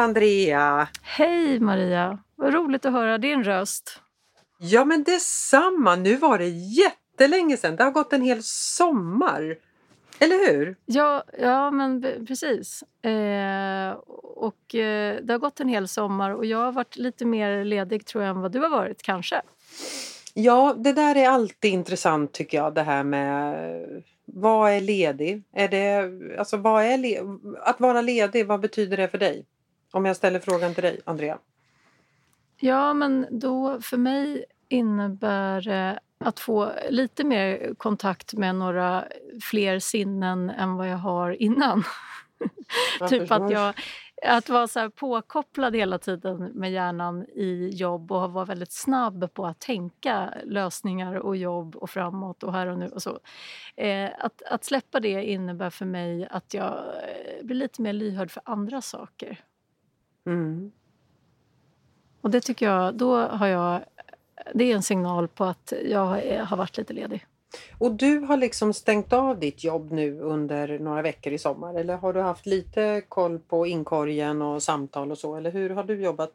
Andrea! Hej Maria! Vad roligt att höra din röst. Ja men detsamma! Nu var det jättelänge sedan. Det har gått en hel sommar. Eller hur? Ja, ja men precis. Eh, och eh, Det har gått en hel sommar och jag har varit lite mer ledig tror jag än vad du har varit kanske. Ja, det där är alltid intressant tycker jag det här med vad är ledig? Är det, alltså, vad är le att vara ledig, vad betyder det för dig? Om jag ställer frågan till dig, Andrea. Ja, men då för mig innebär det att få lite mer kontakt med några fler sinnen än vad jag har innan. typ att jag att vara så påkopplad hela tiden med hjärnan i jobb och vara väldigt snabb på att tänka lösningar och jobb och framåt och här och nu och så. Eh, att, att släppa det innebär för mig att jag eh, blir lite mer lyhörd för andra saker. Mm. Och det tycker jag, då har jag, det är en signal på att jag har varit lite ledig. Och du har liksom stängt av ditt jobb nu under några veckor i sommar eller har du haft lite koll på inkorgen och samtal och så eller hur har du jobbat?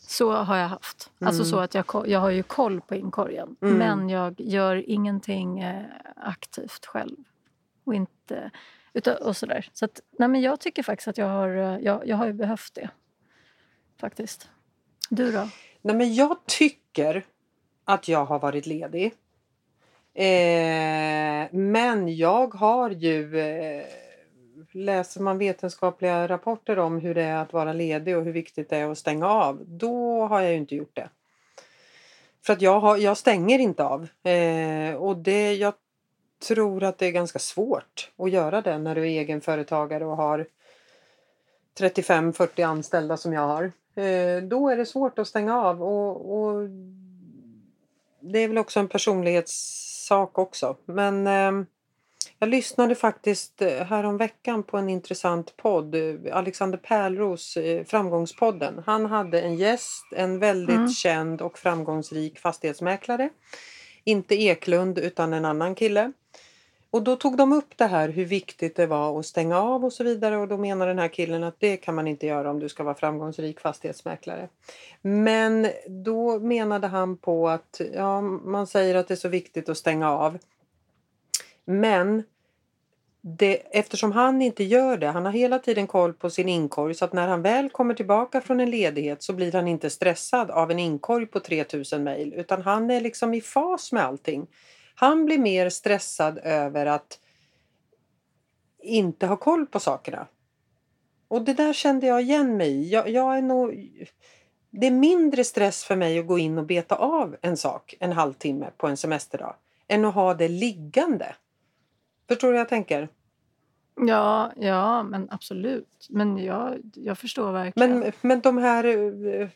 Så har jag haft. Mm. Alltså så att jag, jag har ju koll på inkorgen mm. men jag gör ingenting eh, aktivt själv. Och inte, och sådär. Så att, nej men jag tycker faktiskt att jag har, eh, jag, jag har ju behövt det. Faktiskt. Du då? Nej men jag tycker att jag har varit ledig. Eh, men jag har ju eh, Läser man vetenskapliga rapporter om hur det är att vara ledig och hur viktigt det är att stänga av, då har jag ju inte gjort det. För att jag, har, jag stänger inte av. Eh, och det, jag tror att det är ganska svårt att göra det när du är egenföretagare och har 35-40 anställda som jag har. Eh, då är det svårt att stänga av och, och det är väl också en personlighets sak också. Men eh, jag lyssnade faktiskt eh, häromveckan på en intressant podd. Alexander Pärlros Framgångspodden. Han hade en gäst, en väldigt mm. känd och framgångsrik fastighetsmäklare. Inte Eklund utan en annan kille. Och då tog de upp det här hur viktigt det var att stänga av och så vidare och då menar den här killen att det kan man inte göra om du ska vara framgångsrik fastighetsmäklare. Men då menade han på att ja, man säger att det är så viktigt att stänga av. Men det, eftersom han inte gör det, han har hela tiden koll på sin inkorg så att när han väl kommer tillbaka från en ledighet så blir han inte stressad av en inkorg på 3000 mejl utan han är liksom i fas med allting. Han blir mer stressad över att inte ha koll på sakerna. Och det där kände jag igen mig i. Jag, jag är nog... Det är mindre stress för mig att gå in och beta av en sak en halvtimme på en semesterdag än att ha det liggande. Förstår du vad jag tänker? Ja, ja men absolut. Men jag, jag förstår verkligen. Men, men de här eh,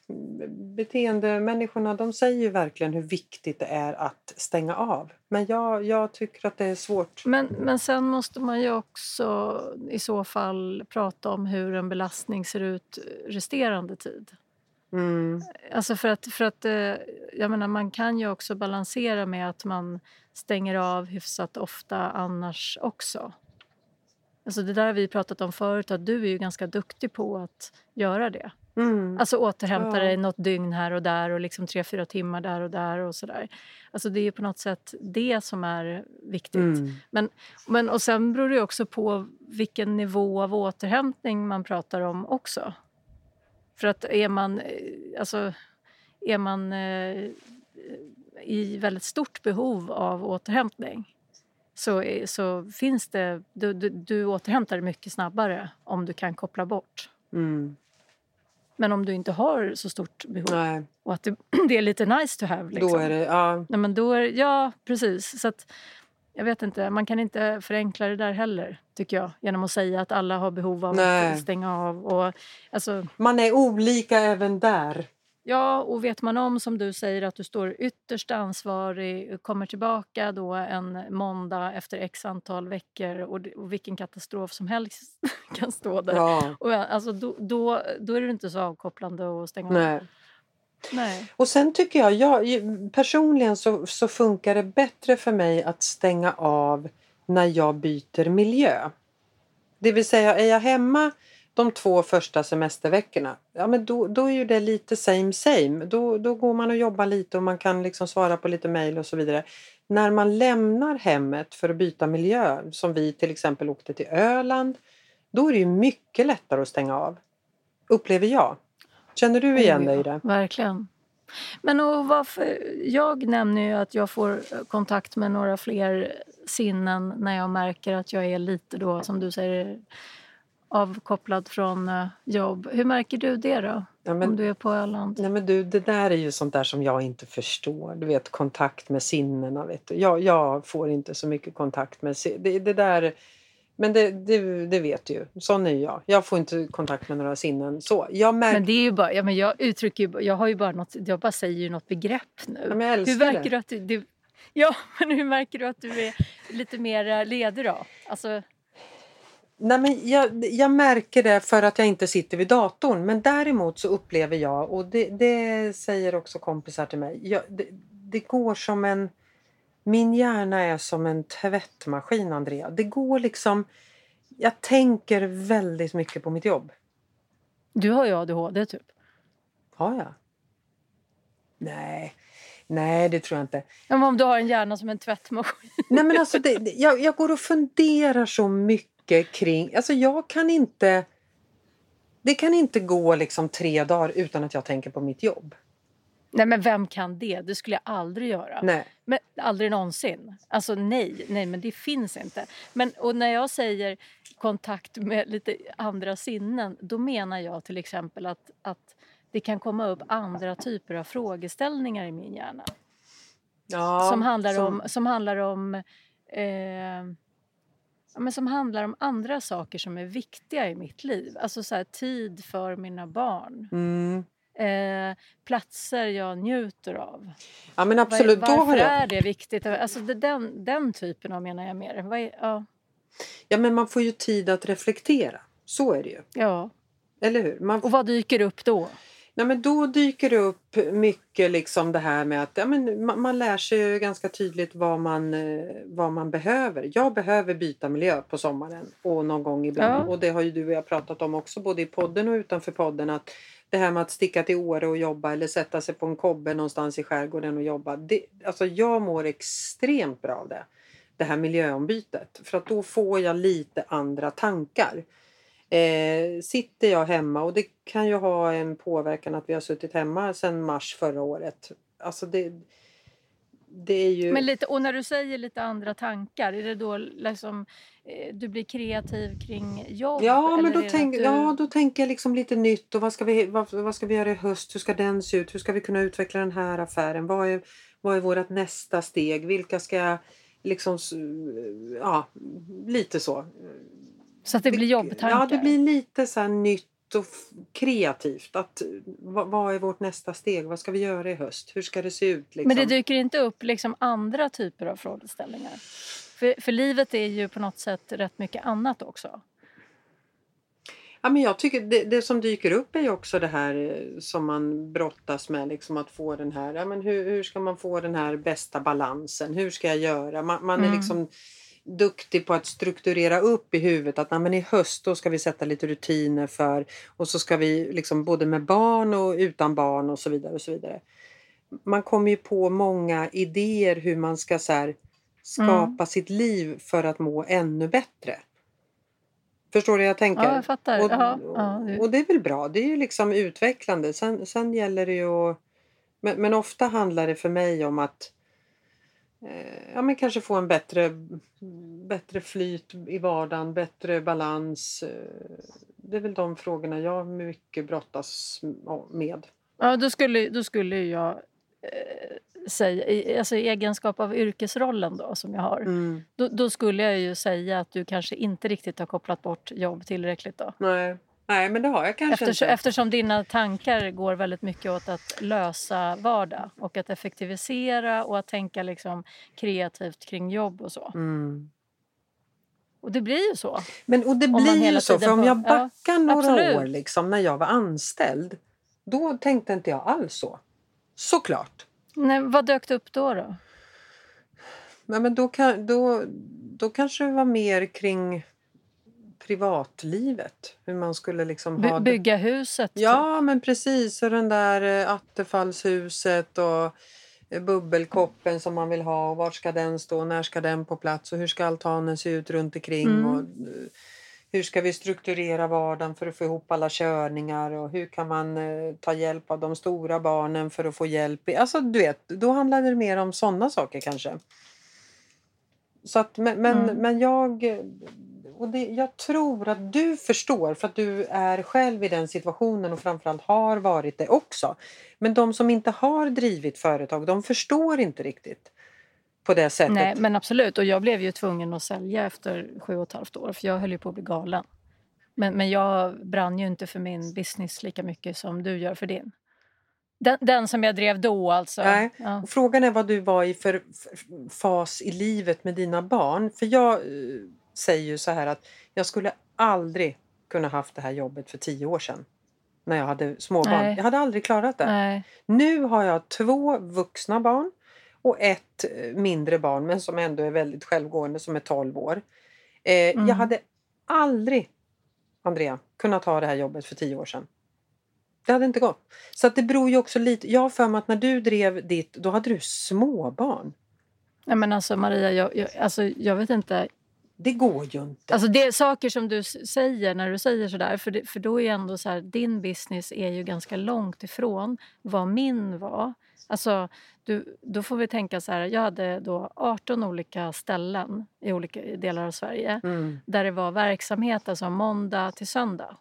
beteendemänniskorna de säger ju verkligen hur viktigt det är att stänga av. Men jag, jag tycker att det är svårt. Men, men sen måste man ju också i så fall prata om hur en belastning ser ut resterande tid. Mm. Alltså för att, för att eh, jag menar, man kan ju också balansera med att man stänger av hyfsat ofta annars också. Alltså det där har vi pratat om förut, att du är ju ganska duktig på att göra det. Mm. Alltså återhämta ja. dig något dygn här och där och liksom tre, fyra timmar där och där och sådär. Alltså det är på något sätt det som är viktigt. Mm. Men, men, och sen beror det också på vilken nivå av återhämtning man pratar om också. För att är man, eh, alltså, är man eh, i väldigt stort behov av återhämtning så, så finns det... Du, du, du återhämtar dig mycket snabbare om du kan koppla bort. Mm. Men om du inte har så stort behov Nej. och att det, det, är lite nice to have. Liksom. Då är det... Ja. Nej, men då är, ja, precis. Så att, jag vet inte, man kan inte förenkla det där heller, tycker jag. Genom att säga att alla har behov av Nej. att stänga av. Och, alltså, man är olika även där. Ja, och vet man om som du säger att du står ytterst ansvarig, kommer tillbaka då en måndag efter x antal veckor och, och vilken katastrof som helst kan stå där. Ja. Och, alltså, då, då, då är det inte så avkopplande att stänga Nej. av. Nej. Och sen tycker jag, jag personligen så, så funkar det bättre för mig att stänga av när jag byter miljö. Det vill säga, är jag hemma de två första semesterveckorna, ja men då, då är ju det lite same same. Då, då går man och jobbar lite och man kan liksom svara på lite mejl och så vidare. När man lämnar hemmet för att byta miljö, som vi till exempel åkte till Öland, då är det ju mycket lättare att stänga av. Upplever jag. Känner du igen oh, dig i det? Verkligen. Men och varför, jag nämner ju att jag får kontakt med några fler sinnen när jag märker att jag är lite då, som du säger, avkopplad från uh, jobb. Hur märker du det då? Ja, men, om du är på Öland? Nej, men du, det där är ju sånt där som jag inte förstår. Du vet kontakt med sinnena. Vet du. Jag, jag får inte så mycket kontakt med det, det där men det, det, det vet du ju. Sån är jag. Jag får inte kontakt med några sinnen. Så, jag märk... Men det är ju bara, ja, men jag uttrycker ju, jag har ju bara något, jag bara säger ju något begrepp nu. Ja, men jag älskar hur märker det. du att du, du, ja, men hur märker du att du är lite mer ledig då? Alltså... Nej, men jag, jag märker det för att jag inte sitter vid datorn. Men däremot så upplever jag, och det, det säger också kompisar till mig, jag, det, det går som en min hjärna är som en tvättmaskin, Andrea. Det går liksom... Jag tänker väldigt mycket på mitt jobb. Du har ju ADHD, typ. Har jag? Nej. Nej, det tror jag inte. Men om du har en hjärna som en tvättmaskin? Nej, men alltså, det, jag, jag går och funderar så mycket kring... Alltså, jag kan inte... Det kan inte gå liksom tre dagar utan att jag tänker på mitt jobb. Nej men vem kan det? Det skulle jag aldrig göra. Nej. Men, aldrig någonsin. Alltså nej, nej men det finns inte. Men, och när jag säger kontakt med lite andra sinnen då menar jag till exempel att, att det kan komma upp andra typer av frågeställningar i min hjärna. Ja, som handlar som... om, som handlar om eh, ja, men som handlar om andra saker som är viktiga i mitt liv. Alltså så här, tid för mina barn. Mm eh, platser jag njuter av. Ja men absolut. Var, varför Då har jag... är det viktigt? Alltså det, den, den typen av menar jag mer. Är, ja. ja men man får ju tid att reflektera. Så är det ju. Ja. Eller hur? Man... Och vad dyker upp då? Nej, men då dyker det upp mycket liksom det här med att ja, men man, man lär sig ganska tydligt vad man, eh, vad man behöver. Jag behöver byta miljö på sommaren och någon gång ibland. Ja. Och det har ju du och jag pratat om också både i podden och utanför podden. att det här med att sticka till Åre och jobba eller sätta sig på en kobbe någonstans i skärgården och jobba. Det, alltså jag mår extremt bra av det. Det här miljöombytet. För att då får jag lite andra tankar. Eh, sitter jag hemma och det kan ju ha en påverkan att vi har suttit hemma sedan mars förra året. Alltså det, det är ju... Men lite, och när du säger lite andra tankar, är det då liksom eh, du blir kreativ kring jobb? Ja, men då, tänk, du... ja, då tänker jag liksom lite nytt och vad ska, vi, vad, vad, ska vi göra i höst? Hur ska den se ut? Hur ska vi kunna utveckla den här affären? Vad är, vad är vårt nästa steg? Vilka ska liksom, ja, lite så. Så att det blir jobbtankar? Ja, det blir lite så nytt och kreativt. Att, vad, vad, är vårt nästa steg? Vad ska vi göra i höst? Hur ska det se ut? Liksom? Men det dyker inte upp liksom andra typer av frågeställningar? För, för livet är ju på något sätt rätt mycket annat också. Ja, men jag tycker det, det, som dyker upp är ju också det här eh, som man brottas med. Liksom att få den här, ja, men hur, hur ska man få den här bästa balansen? Hur ska jag göra? Man, man mm. är liksom duktig på att strukturera upp i huvudet att men i höst då ska vi sätta lite rutiner för och så ska vi liksom både med barn och utan barn och så vidare. och så vidare. Man kommer ju på många idéer hur man ska så här, skapa mm. sitt liv för att må ännu bättre. Förstår du jag tänker? Ja, jag fattar. Och, Jaha, ja, och det är väl bra. Det är ju liksom utvecklande. Sen, sen gäller det ju att... Men, men ofta handlar det för mig om att ja, men kanske få en bättre, bättre flyt i vardagen, bättre balans. Eh, det är väl de frågorna jag mycket brottas med. Ja, då skulle, då skulle jag eh, säga, alltså i egenskap av yrkesrollen då som jag har, mm. då, då, skulle jag ju säga att du kanske inte riktigt har kopplat bort jobb tillräckligt då. Nej. Nej, men det har jag kanske eftersom, inte. Eftersom dina tankar går väldigt mycket åt att lösa vardag och att effektivisera och att tänka liksom kreativt kring jobb och så. Mm. Och det blir ju så. Men och det blir ju så, för om jag backar ja, några absolut. år liksom, när jag var anställd, då tänkte inte jag alls så. Såklart. Nej, vad dök det upp då? då? Ja, men då, kan, då, då kanske det var mer kring privatlivet. Hur man skulle liksom By ha... det- bygga huset. typ. Ja, men precis. Och den där eh, attefallshuset och eh, bubbelkoppen som man vill ha. Och vart ska den stå? När ska den på plats? Och hur ska altanen se ut runt omkring? Mm. Och, eh, hur ska vi strukturera vardagen för att få ihop alla körningar? Och hur kan man ta hjälp av de stora barnen för att få hjälp? Alltså, du vet, då handlar det mer om sådana saker kanske. Så att, men, men, Mm. men jag... Och det, jag tror att du förstår för att du är själv i den situationen och framförallt har varit det också. Men de som inte har drivit företag, de förstår inte riktigt på det sättet. Nej, men absolut. Och jag blev ju tvungen att sälja efter sju och ett halvt år för jag höll ju på att bli galen. Men, men jag brann ju inte för min business lika mycket som du gör för din. Den, den som jag drev då alltså. Nej. Ja. Frågan är vad du var i för för fas i livet med dina barn. För jag eh, säger ju så här att jag skulle aldrig kunna haft det här jobbet för tio år sedan. När jag hade småbarn. Nej. Jag hade aldrig klarat det. Nej. Nu har jag två vuxna barn och ett eh, mindre barn men som ändå är väldigt självgående som är 12 år. Eh, Mm. Jag hade aldrig, Andrea, kunnat ha det här jobbet för 10 år sedan. Det hade inte gått. Så att det beror ju också lite. Jag har för mig att när du drev ditt, då hade du småbarn. Nej, men alltså Maria, jag, jag, alltså, jag vet inte. Det går ju inte. Alltså det är saker som du säger när du säger sådär. För, det, för då är ändå så här, din business är ju ganska långt ifrån vad min var. Alltså, du, då får vi tänka så här, jag hade då 18 olika ställen i olika delar av Sverige Mm. där det var verksamhet alltså måndag till söndag.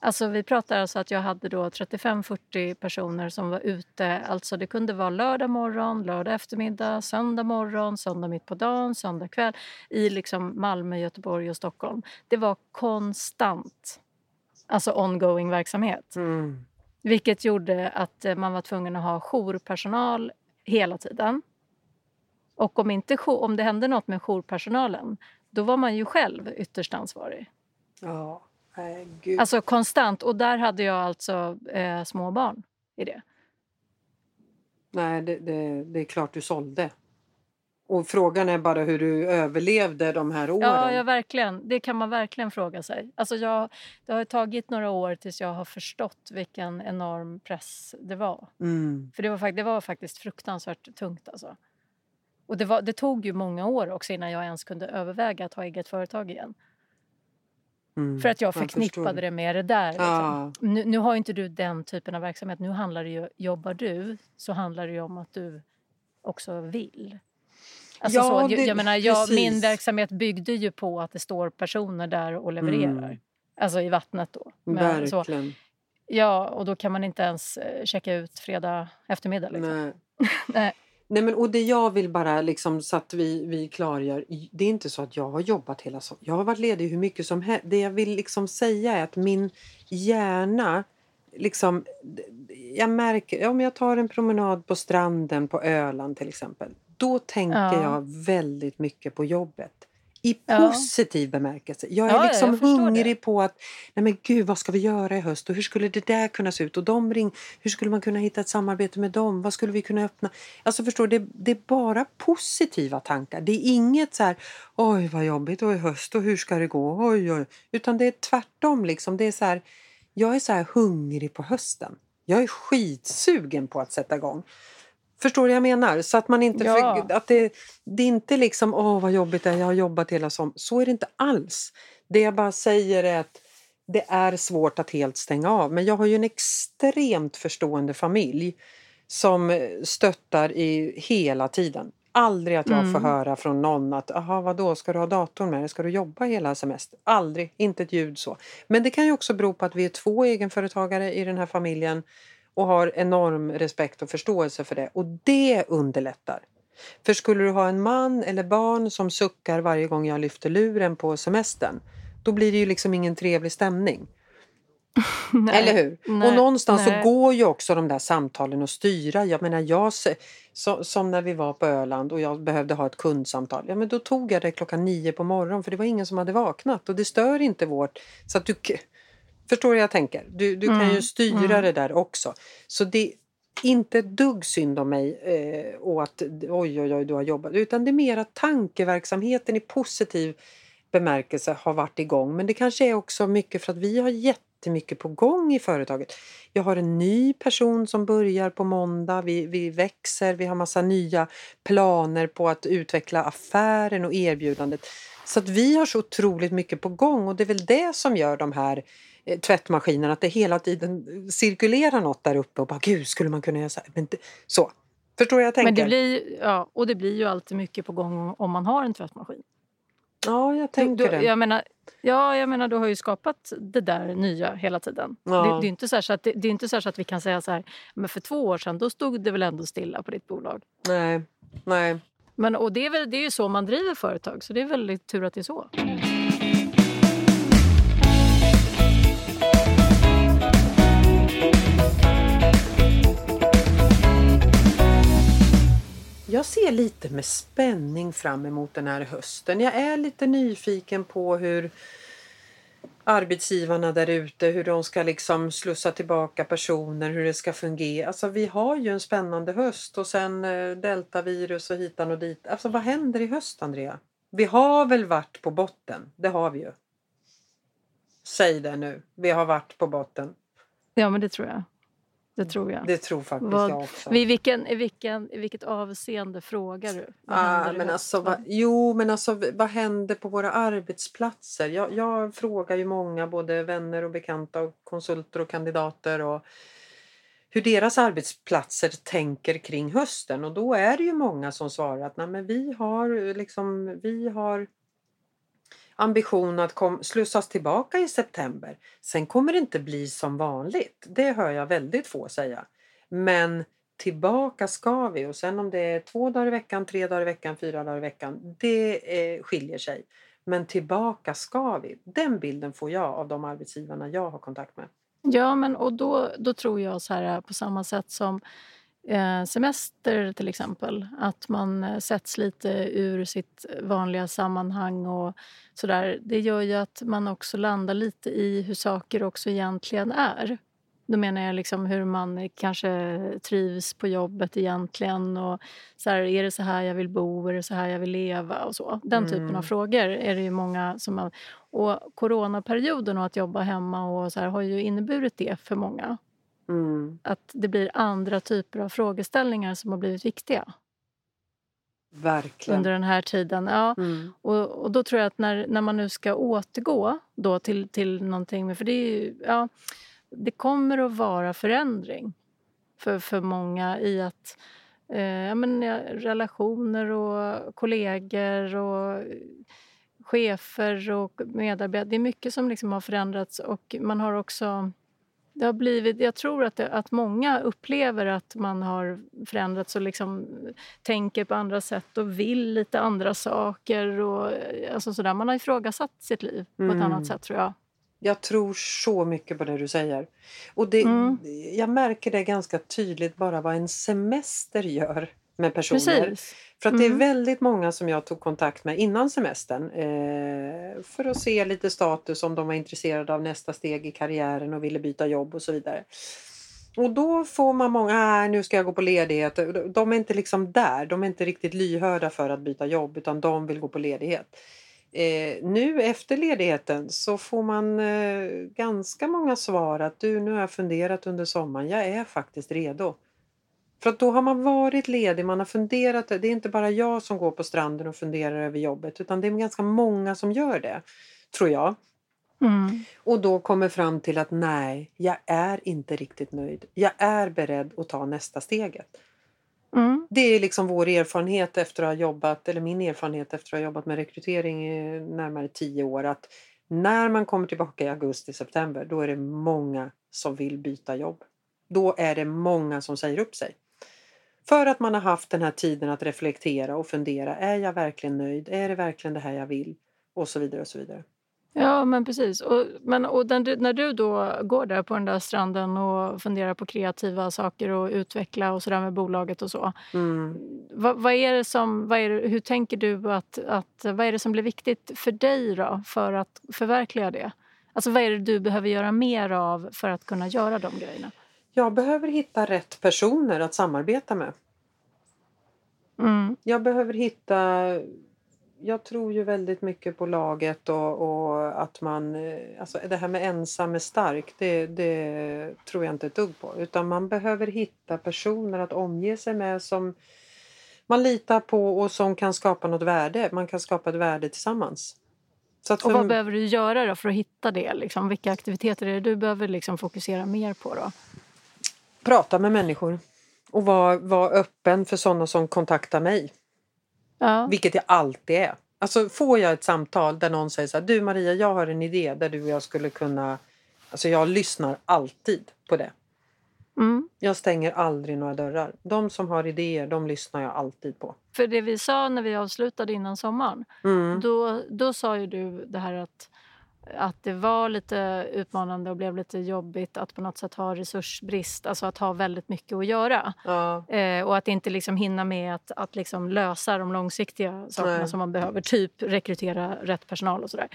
Alltså vi pratar alltså att jag hade då 35-40 personer som var ute. Alltså det kunde vara lördag morgon, lördag eftermiddag, söndag morgon, söndag mitt på dagen, söndag kväll i liksom Malmö, Göteborg och Stockholm. Det var konstant, alltså ongoing verksamhet. Mm. Vilket gjorde att eh, man var tvungen att ha jourpersonal hela tiden. Och om, inte, om det hände något med jourpersonalen, då var man ju själv ytterst ansvarig. Ja, gud. Alltså konstant. Och där hade jag alltså eh, små barn i det. Nej, det, det, det är klart du sålde. Och frågan är bara hur du överlevde de här åren. Ja, ja, verkligen. Det kan man verkligen fråga sig. Alltså jag, det har tagit några år tills jag har förstått vilken enorm press det var. Mm. För det var, det var faktiskt fruktansvärt tungt. Alltså. Och det, var, det tog ju många år också innan jag ens kunde överväga att ha eget företag igen. Mm. För att jag förknippade det med det där. Liksom. Ja. Nu, nu har ju inte du den typen av verksamhet. Nu handlar det ju, jobbar du så handlar det ju om att du också vill. Alltså Ja, så, jag, det- jag menar, jag, min verksamhet byggde ju på att det står personer där och levererar. Mm. Alltså i vattnet då. Men så, Verkligen. ja, och då kan man inte ens eh, checka ut fredag eftermiddag. Liksom. Nej. Nej. Nej, men, och det jag vill bara liksom så att vi, vi klargör. Det är inte så att jag har jobbat hela sommaren. Jag har varit ledig hur mycket som helst. Det jag vill liksom säga är att min hjärna liksom... Jag märker, om jag tar en promenad på stranden på Öland till exempel. Då tänker Ja. jag väldigt mycket på jobbet. I Ja. positiv bemärkelse. Jag är Ja, ja, liksom jag hungrig det. på att nej men gud vad ska vi göra i höst och hur skulle det där kunna se ut och de ring, hur skulle man kunna hitta ett samarbete med dem, vad skulle vi kunna öppna? Alltså förstår det, det är bara positiva tankar. Det är inget så här oj vad jobbigt och i höst och hur ska det gå, oj oj. Utan det är tvärtom liksom. Det är så här, jag är så här hungrig på hösten. Jag är skitsugen på att sätta igång. Förstår du vad jag menar? Så att man inte... Ja. För, att det, det är inte liksom åh vad jobbigt det är, jag har jobbat hela sommaren. Så är det inte alls. Det jag bara säger är att det är svårt att helt stänga av. Men jag har ju en extremt förstående familj som eh, stöttar i hela tiden. Aldrig att jag Mm. får höra från någon att aha, vadå, ska du ha datorn med dig? Ska du jobba hela semestern? Aldrig, inte ett ljud så. Men det kan ju också bero på att vi är två egenföretagare i den här familjen och har enorm respekt och förståelse för det. Och det underlättar. För skulle du ha en man eller barn som suckar varje gång jag lyfter luren på semestern, då blir det ju liksom ingen trevlig stämning. Nej. Eller hur? Nej, och någonstans nej. så går ju också de där samtalen att styra. Jag menar, jag, så, som när vi var på Öland och jag behövde ha ett kundsamtal. Ja, men då tog jag det klockan nio på morgonen för det var ingen som hade vaknat och det stör inte vårt... Så att du, förstår du jag tänker? Du, du kan Mm, ju styra mm. det där också. Så det är inte ett dugg synd om mig eh, och att oj, oj, oj, du har jobbat. Utan det är mera tankeverksamheten är positiv bemärkelse har varit igång. Men det kanske är också mycket för att vi har jättemycket på gång i företaget. Jag har en ny person som börjar på måndag. Vi, vi växer, vi har massa nya planer på att utveckla affären och erbjudandet. Så att vi har så otroligt mycket på gång och det är väl det som gör de här eh, tvättmaskinerna, att det hela tiden cirkulerar något där uppe och bara gud skulle man kunna göra så här. Men det, så. Förstår jag tänker? Men det blir, ja, och det blir ju alltid mycket på gång om man har en tvättmaskin. Ja, jag tänker du, det. Jag menar, ja, jag menar, du har ju skapat det där nya hela tiden. Ja. Det, det, är inte så att, det, det, är inte så att vi kan säga så här, men för två år sedan då stod det väl ändå stilla på ditt bolag? Nej, nej. Men, och det är, väl, det är ju så man driver företag, så det är väldigt tur att det är så. Jag ser lite med spänning fram emot den här hösten. Jag är lite nyfiken på hur arbetsgivarna där ute, hur de ska liksom slussa tillbaka personer, hur det ska fungera. Alltså vi har ju en spännande höst och sen eh, deltavirus och hitan och dit. Alltså vad händer i höst Andrea? Vi har väl varit på botten, det har vi ju. Säg det nu, vi har varit på botten. Ja men det tror jag. Det tror jag. Det tror faktiskt vad, jag också. I, vilken, i, vilken, I vilket avseende frågar du? Ah, men alltså, va, jo, men alltså vad händer på våra arbetsplatser? Jag, jag, frågar ju många, både vänner och bekanta och konsulter och kandidater och hur deras arbetsplatser tänker kring hösten och då är det ju många som svarar att Nej, men vi har liksom, vi har ambition att kom, slussas tillbaka i september. Sen kommer det inte bli som vanligt. Det hör jag väldigt få säga. Men tillbaka ska vi och sen om det är två dagar i veckan, tre dagar i veckan, fyra dagar i veckan, det eh, skiljer sig. Men tillbaka ska vi. Den bilden får jag av de arbetsgivarna jag har kontakt med. Ja, men och då, då tror jag så här på samma sätt som semester till exempel. Att man eh, sätts lite ur sitt vanliga sammanhang och sådär. Det gör ju att man också landar lite i hur saker också egentligen är. Då menar jag liksom hur man kanske trivs på jobbet egentligen. Och så här, är det så här jag vill bo? Är det så här jag vill leva? och så. Den mm. typen av frågor är det ju många som har... Och coronaperioden och att jobba hemma och så här, har ju inneburit det för många. Mm. Att det blir andra typer av frågeställningar som har blivit viktiga. Verkligen. Under den här tiden. Ja. Mm. Och, och då tror jag att när, när man nu ska återgå då till, till någonting... För det, ju, ja, det kommer att vara förändring för, för många i att eh, ja, men, relationer och kollegor och chefer och medarbetare. Det är mycket som liksom har förändrats och man har också det har blivit, jag tror att, det, att många upplever att man har förändrats och liksom tänker på andra sätt och vill lite andra saker. Och, alltså sådär. Man har ifrågasatt sitt liv på ett mm. annat sätt tror jag. Jag tror så mycket på det du säger. Och det, mm. Jag märker det ganska tydligt bara vad en semester gör med personer. Precis. För att det är mm. väldigt många som jag tog kontakt med innan semestern eh, för att se lite status om de var intresserade av nästa steg i karriären och ville byta jobb och så vidare. Och då får man många, äh, nu ska jag gå på ledighet. De är inte liksom där, de är inte riktigt lyhörda för att byta jobb utan de vill gå på ledighet. Eh, nu efter ledigheten så får man eh, ganska många svar att du nu har jag funderat under sommaren, jag är faktiskt redo. För att då har man varit ledig, man har funderat. Det är inte bara jag som går på stranden och funderar över jobbet utan det är ganska många som gör det, tror jag. Mm. Och då kommer fram till att nej, jag är inte riktigt nöjd. Jag är beredd att ta nästa steget. Mm. Det är liksom vår erfarenhet efter att ha jobbat, eller min erfarenhet efter att ha jobbat med rekrytering i närmare tio år. Att när man kommer tillbaka i augusti, september, då är det många som vill byta jobb. Då är det många som säger upp sig. För att man har haft den här tiden att reflektera och fundera. Är jag verkligen nöjd? Är det verkligen det här jag vill? Och så vidare och så vidare. Ja, men precis. Och, men, och när, när du då går där på den där stranden och funderar på kreativa saker och utveckla och sådär med bolaget och så. Mm. Vad, vad, är det som, vad är det, hur tänker du att, att, vad är det som blir viktigt för dig då för att förverkliga det? Alltså vad är det du behöver göra mer av för att kunna göra de grejerna? Jag behöver hitta rätt personer att samarbeta med. Mm. Jag behöver hitta jag tror ju väldigt mycket på laget och, och, att man... Eh, alltså det här med ensam är stark, det, det tror jag inte ett dugg på. Utan man behöver hitta personer att omge sig med som man litar på och som kan skapa något värde. Man kan skapa ett värde tillsammans. och vad för... behöver du göra då för att hitta det? Liksom? Vilka aktiviteter är det du behöver liksom fokusera mer på? då? Prata med människor och vara var öppen för sådana som kontaktar mig. Ja. Vilket jag alltid är. Alltså får jag ett samtal där någon säger så här, du Maria, jag har en idé där du och jag skulle kunna... Alltså jag lyssnar alltid på det. Mm. Jag stänger aldrig några dörrar. De som har idéer, de lyssnar jag alltid på. För det vi sa när vi avslutade innan sommaren, mm. då, då sa ju du det här att att det var lite utmanande och blev lite jobbigt att på något sätt ha resursbrist, alltså att ha väldigt mycket att göra. Ja. Eh, och att inte liksom hinna med att, att liksom lösa de långsiktiga sakerna Nej. som man behöver, typ rekrytera rätt personal och sådär.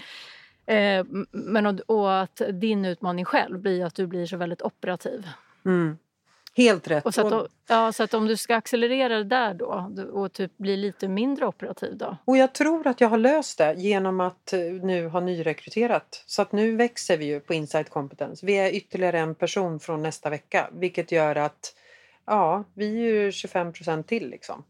Eh, men och, och, att din utmaning själv blir att du blir så väldigt operativ. Mm. Helt rätt. Och så, att, ja, så att om du ska accelerera där då och typ bli lite mindre operativ då? Och jag tror att jag har löst det genom att eh, nu ha nyrekryterat. Så att nu växer vi ju på Insight Competence. Vi är ytterligare en person från nästa vecka vilket gör att ja, vi är ju 25% till liksom.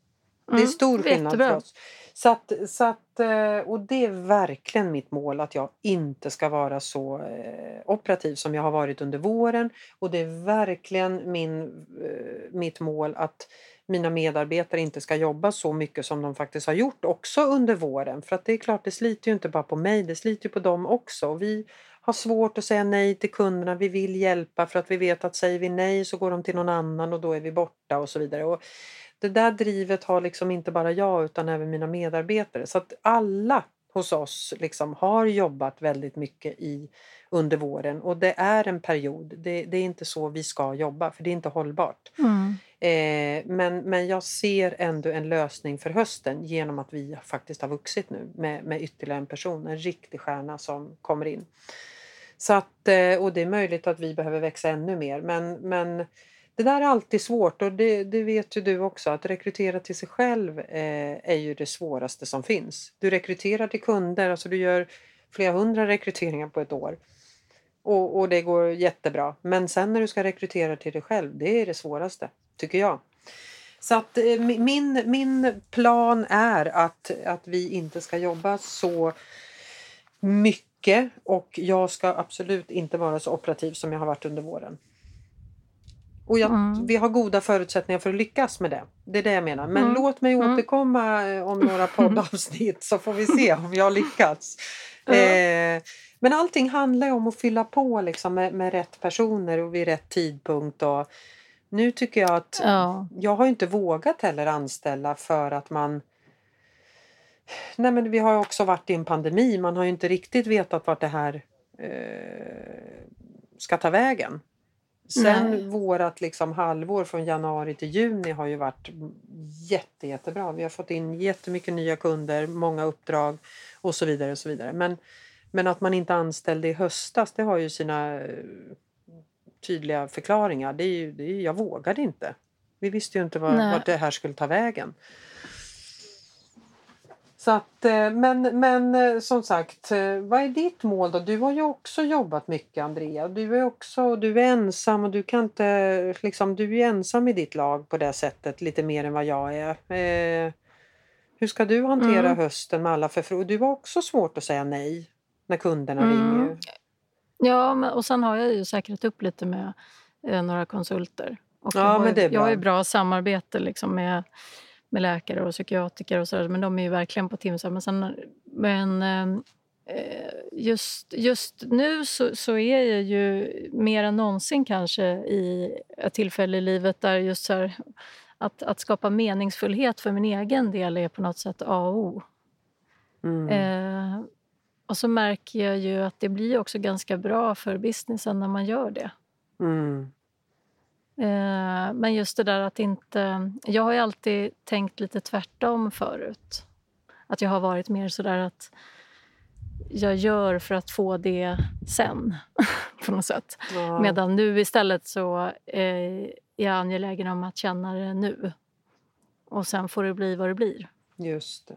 Det är mm, stor skillnad för oss. Så att, så att, eh, och det är verkligen mitt mål att jag inte ska vara så eh, operativ som jag har varit under våren. Och det är verkligen min, eh, mitt mål att mina medarbetare inte ska jobba så mycket som de faktiskt har gjort också under våren. För att det är klart, det sliter ju inte bara på mig, det sliter ju på dem också. Och vi har svårt att säga nej till kunderna, vi vill hjälpa för att vi vet att säger vi nej så går de till någon annan och då är vi borta och så vidare. Och det där drivet har liksom inte bara jag utan även mina medarbetare. Så att alla hos oss liksom har jobbat väldigt mycket i, under våren och det är en period. Det, det är inte så vi ska jobba för det är inte hållbart. Mm. Eh, men, men jag ser ändå en lösning för hösten genom att vi faktiskt har vuxit nu med, med ytterligare en person, en riktig stjärna som kommer in. Så att, eh, och det är möjligt att vi behöver växa ännu mer men, men det där är alltid svårt och det, det vet ju du också att rekrytera till sig själv eh, är ju det svåraste som finns. Du rekryterar till kunder, alltså du gör flera hundra rekryteringar på ett år. Och, och det går jättebra. Men sen när du ska rekrytera till dig själv, det är det svåraste, tycker jag. Så att eh, min, min plan är att, att vi inte ska jobba så mycket och jag ska absolut inte vara så operativ som jag har varit under våren. Och jag, mm. vi har goda förutsättningar för att lyckas med det. Det är det jag menar. Men mm. låt mig mm. återkomma eh, om några poddavsnitt så får vi se om jag lyckats. Eh, men allting handlar om att fylla på liksom med, med rätt personer och vid rätt tidpunkt. Och nu tycker jag att ja. jag har inte vågat heller anställa för att man Nej men vi har också varit i en pandemi. Man har ju inte riktigt vetat vart det här eh, ska ta vägen. Sen Nej. vårat liksom halvår från januari till juni har ju varit jätte, jättebra. Vi har fått in jättemycket nya kunder, många uppdrag och så vidare. och så vidare. Men, men att man inte anställde i höstas det har ju sina eh, tydliga förklaringar. Det är ju, det är, jag vågade inte. Vi visste ju inte var, vart det här skulle ta vägen. Så att, eh, men, men eh, som sagt, eh, vad är ditt mål då? Du har ju också jobbat mycket Andrea. Du är också du är ensam och du kan inte, liksom, du är ensam i ditt lag på det sättet lite mer än vad jag är. Eh, hur ska du hantera mm. hösten med alla förfrågningar? Du har också svårt att säga nej när kunderna mm. ringer. Ja, och sen har jag ju säkrat upp lite med eh, några konsulter. Och ja, men det är bra. Jag har ju bra samarbete liksom med med läkare och psykiatriker och sådär, men de är ju verkligen på timsar. Men, sen, men eh, just, just nu så, så, är jag ju mer än någonsin kanske i ett tillfälle i livet där just så här, att, att skapa meningsfullhet för min egen del är på något sätt A och O. Mm. Eh, och så märker jag ju att det blir också ganska bra för businessen när man gör det. Mm. Eh, men just det där att inte... Jag har alltid tänkt lite tvärtom förut. Att jag har varit mer så där att jag gör för att få det sen, på något sätt. Ja. Medan nu istället så är jag angelägen om att känna det nu. Och sen får det bli vad det blir. Just det.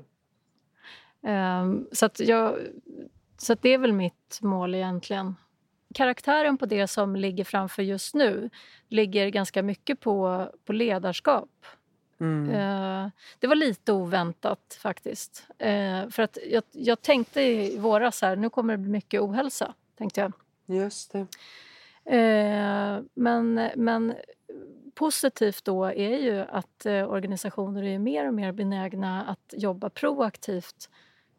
Um, så, att jag, så att det är väl mitt mål egentligen. Karaktären på det som ligger framför just nu ligger ganska mycket på, på ledarskap. Mm. Uh, det var lite oväntat faktiskt. Uh, för att jag, jag tänkte i våras här, nu kommer det bli mycket ohälsa. Tänkte jag. Just det. Uh, men, men positivt då är ju att organisationer är mer och mer benägna att jobba proaktivt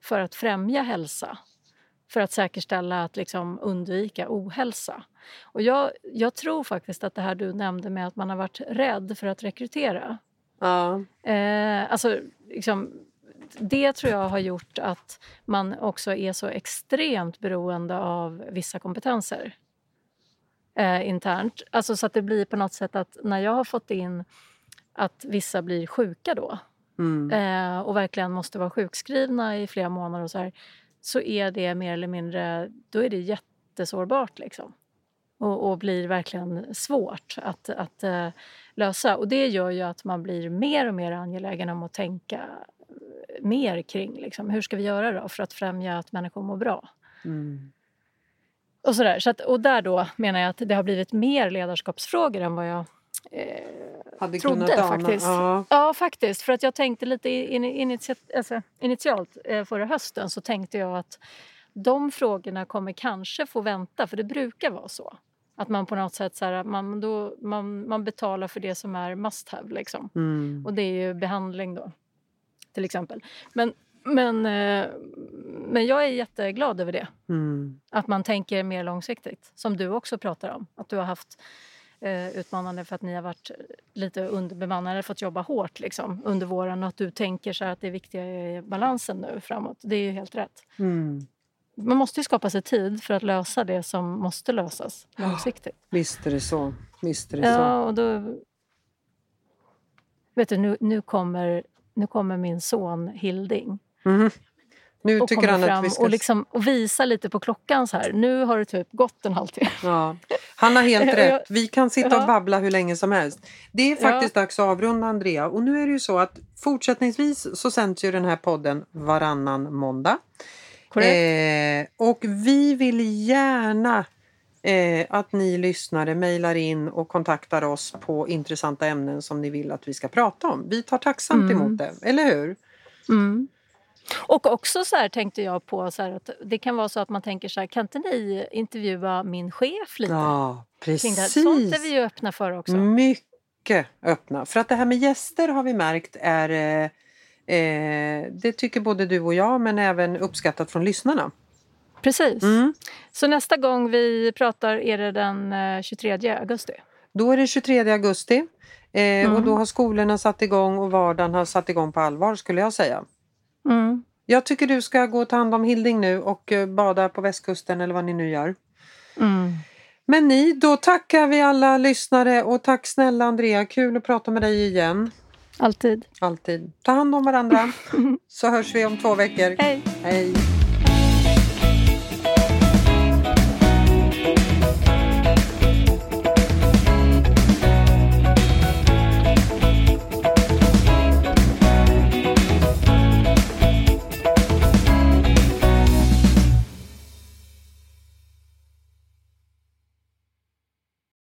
för att främja hälsa för att säkerställa att liksom undvika ohälsa. Och jag, jag tror faktiskt att det här du nämnde med att man har varit rädd för att rekrytera. Ja. Eh, alltså, liksom, det tror jag har gjort att man också är så extremt beroende av vissa kompetenser eh, internt. Alltså så att det blir på något sätt att när jag har fått in att vissa blir sjuka då mm. eh, och verkligen måste vara sjukskrivna i flera månader och så här, så är det mer eller mindre då är det jättesårbart. Liksom. Och, och blir verkligen svårt att, att uh, lösa. Och Det gör ju att man blir mer och mer angelägen om att tänka eh, mer kring liksom, hur ska vi göra då för att främja att människor mår bra. Mm. Och, sådär. Så att, och där då menar jag att det har blivit mer ledarskapsfrågor än vad jag Hade trodde faktiskt. Ja. ja. faktiskt. För att jag tänkte lite in, initiat, alltså, initialt eh, förra hösten så tänkte jag att de frågorna kommer kanske få vänta, för det brukar vara så. Att man på något sätt så här, man, då, man, man betalar för det som är must have. Liksom. Mm. Och det är ju behandling då, till exempel. Men, men, eh, men jag är jätteglad över det. Mm. Att man tänker mer långsiktigt, som du också pratar om. Att du har haft utmanande för att ni har varit lite underbemannade, fått jobba hårt liksom, under våren och att du tänker så att det viktiga är balansen nu framåt. Det är ju helt rätt. Mm. Man måste ju skapa sig tid för att lösa det som måste lösas långsiktigt. Ja, visst är det så. Visst är det ja, så. Och då, vet du, nu, nu, kommer, nu kommer min son Hilding. Mm. Nu och tycker han att vi ska... och, liksom, och visa lite på klockan så här. Nu har det typ gått en halvtimme. Ja. Han har helt rätt. Vi kan sitta och babbla hur länge som helst. Det är faktiskt ja. dags att avrunda Andrea. Och nu är det ju så att fortsättningsvis så sänds ju den här podden varannan måndag. Eh, och vi vill gärna eh, att ni lyssnare mejlar in och kontaktar oss på intressanta ämnen som ni vill att vi ska prata om. Vi tar tacksamt mm. emot det, eller hur? Mm. Och också så här tänkte jag på så att det kan vara så att man tänker så här, kan inte ni intervjua min chef lite? Ja, precis. Sånt är vi ju öppna för också. Mycket öppna. För att det här med gäster har vi märkt är eh, eh, det tycker både du och jag men även uppskattat från lyssnarna. Precis. Mm. Så nästa gång vi pratar är det den 23 eh, augusti? Då är det 23 augusti eh, mm. och då har skolorna satt igång och vardagen har satt igång på allvar skulle jag säga. Mm. Jag tycker du ska gå och ta hand om Hilding nu och eh, bada på västkusten eller vad ni nu gör. Mm. Men ni, då tackar vi alla lyssnare och tack snälla Andrea, kul att prata med dig igen. Alltid. Alltid. Ta hand om varandra så hörs vi om två veckor. Hej. Hej.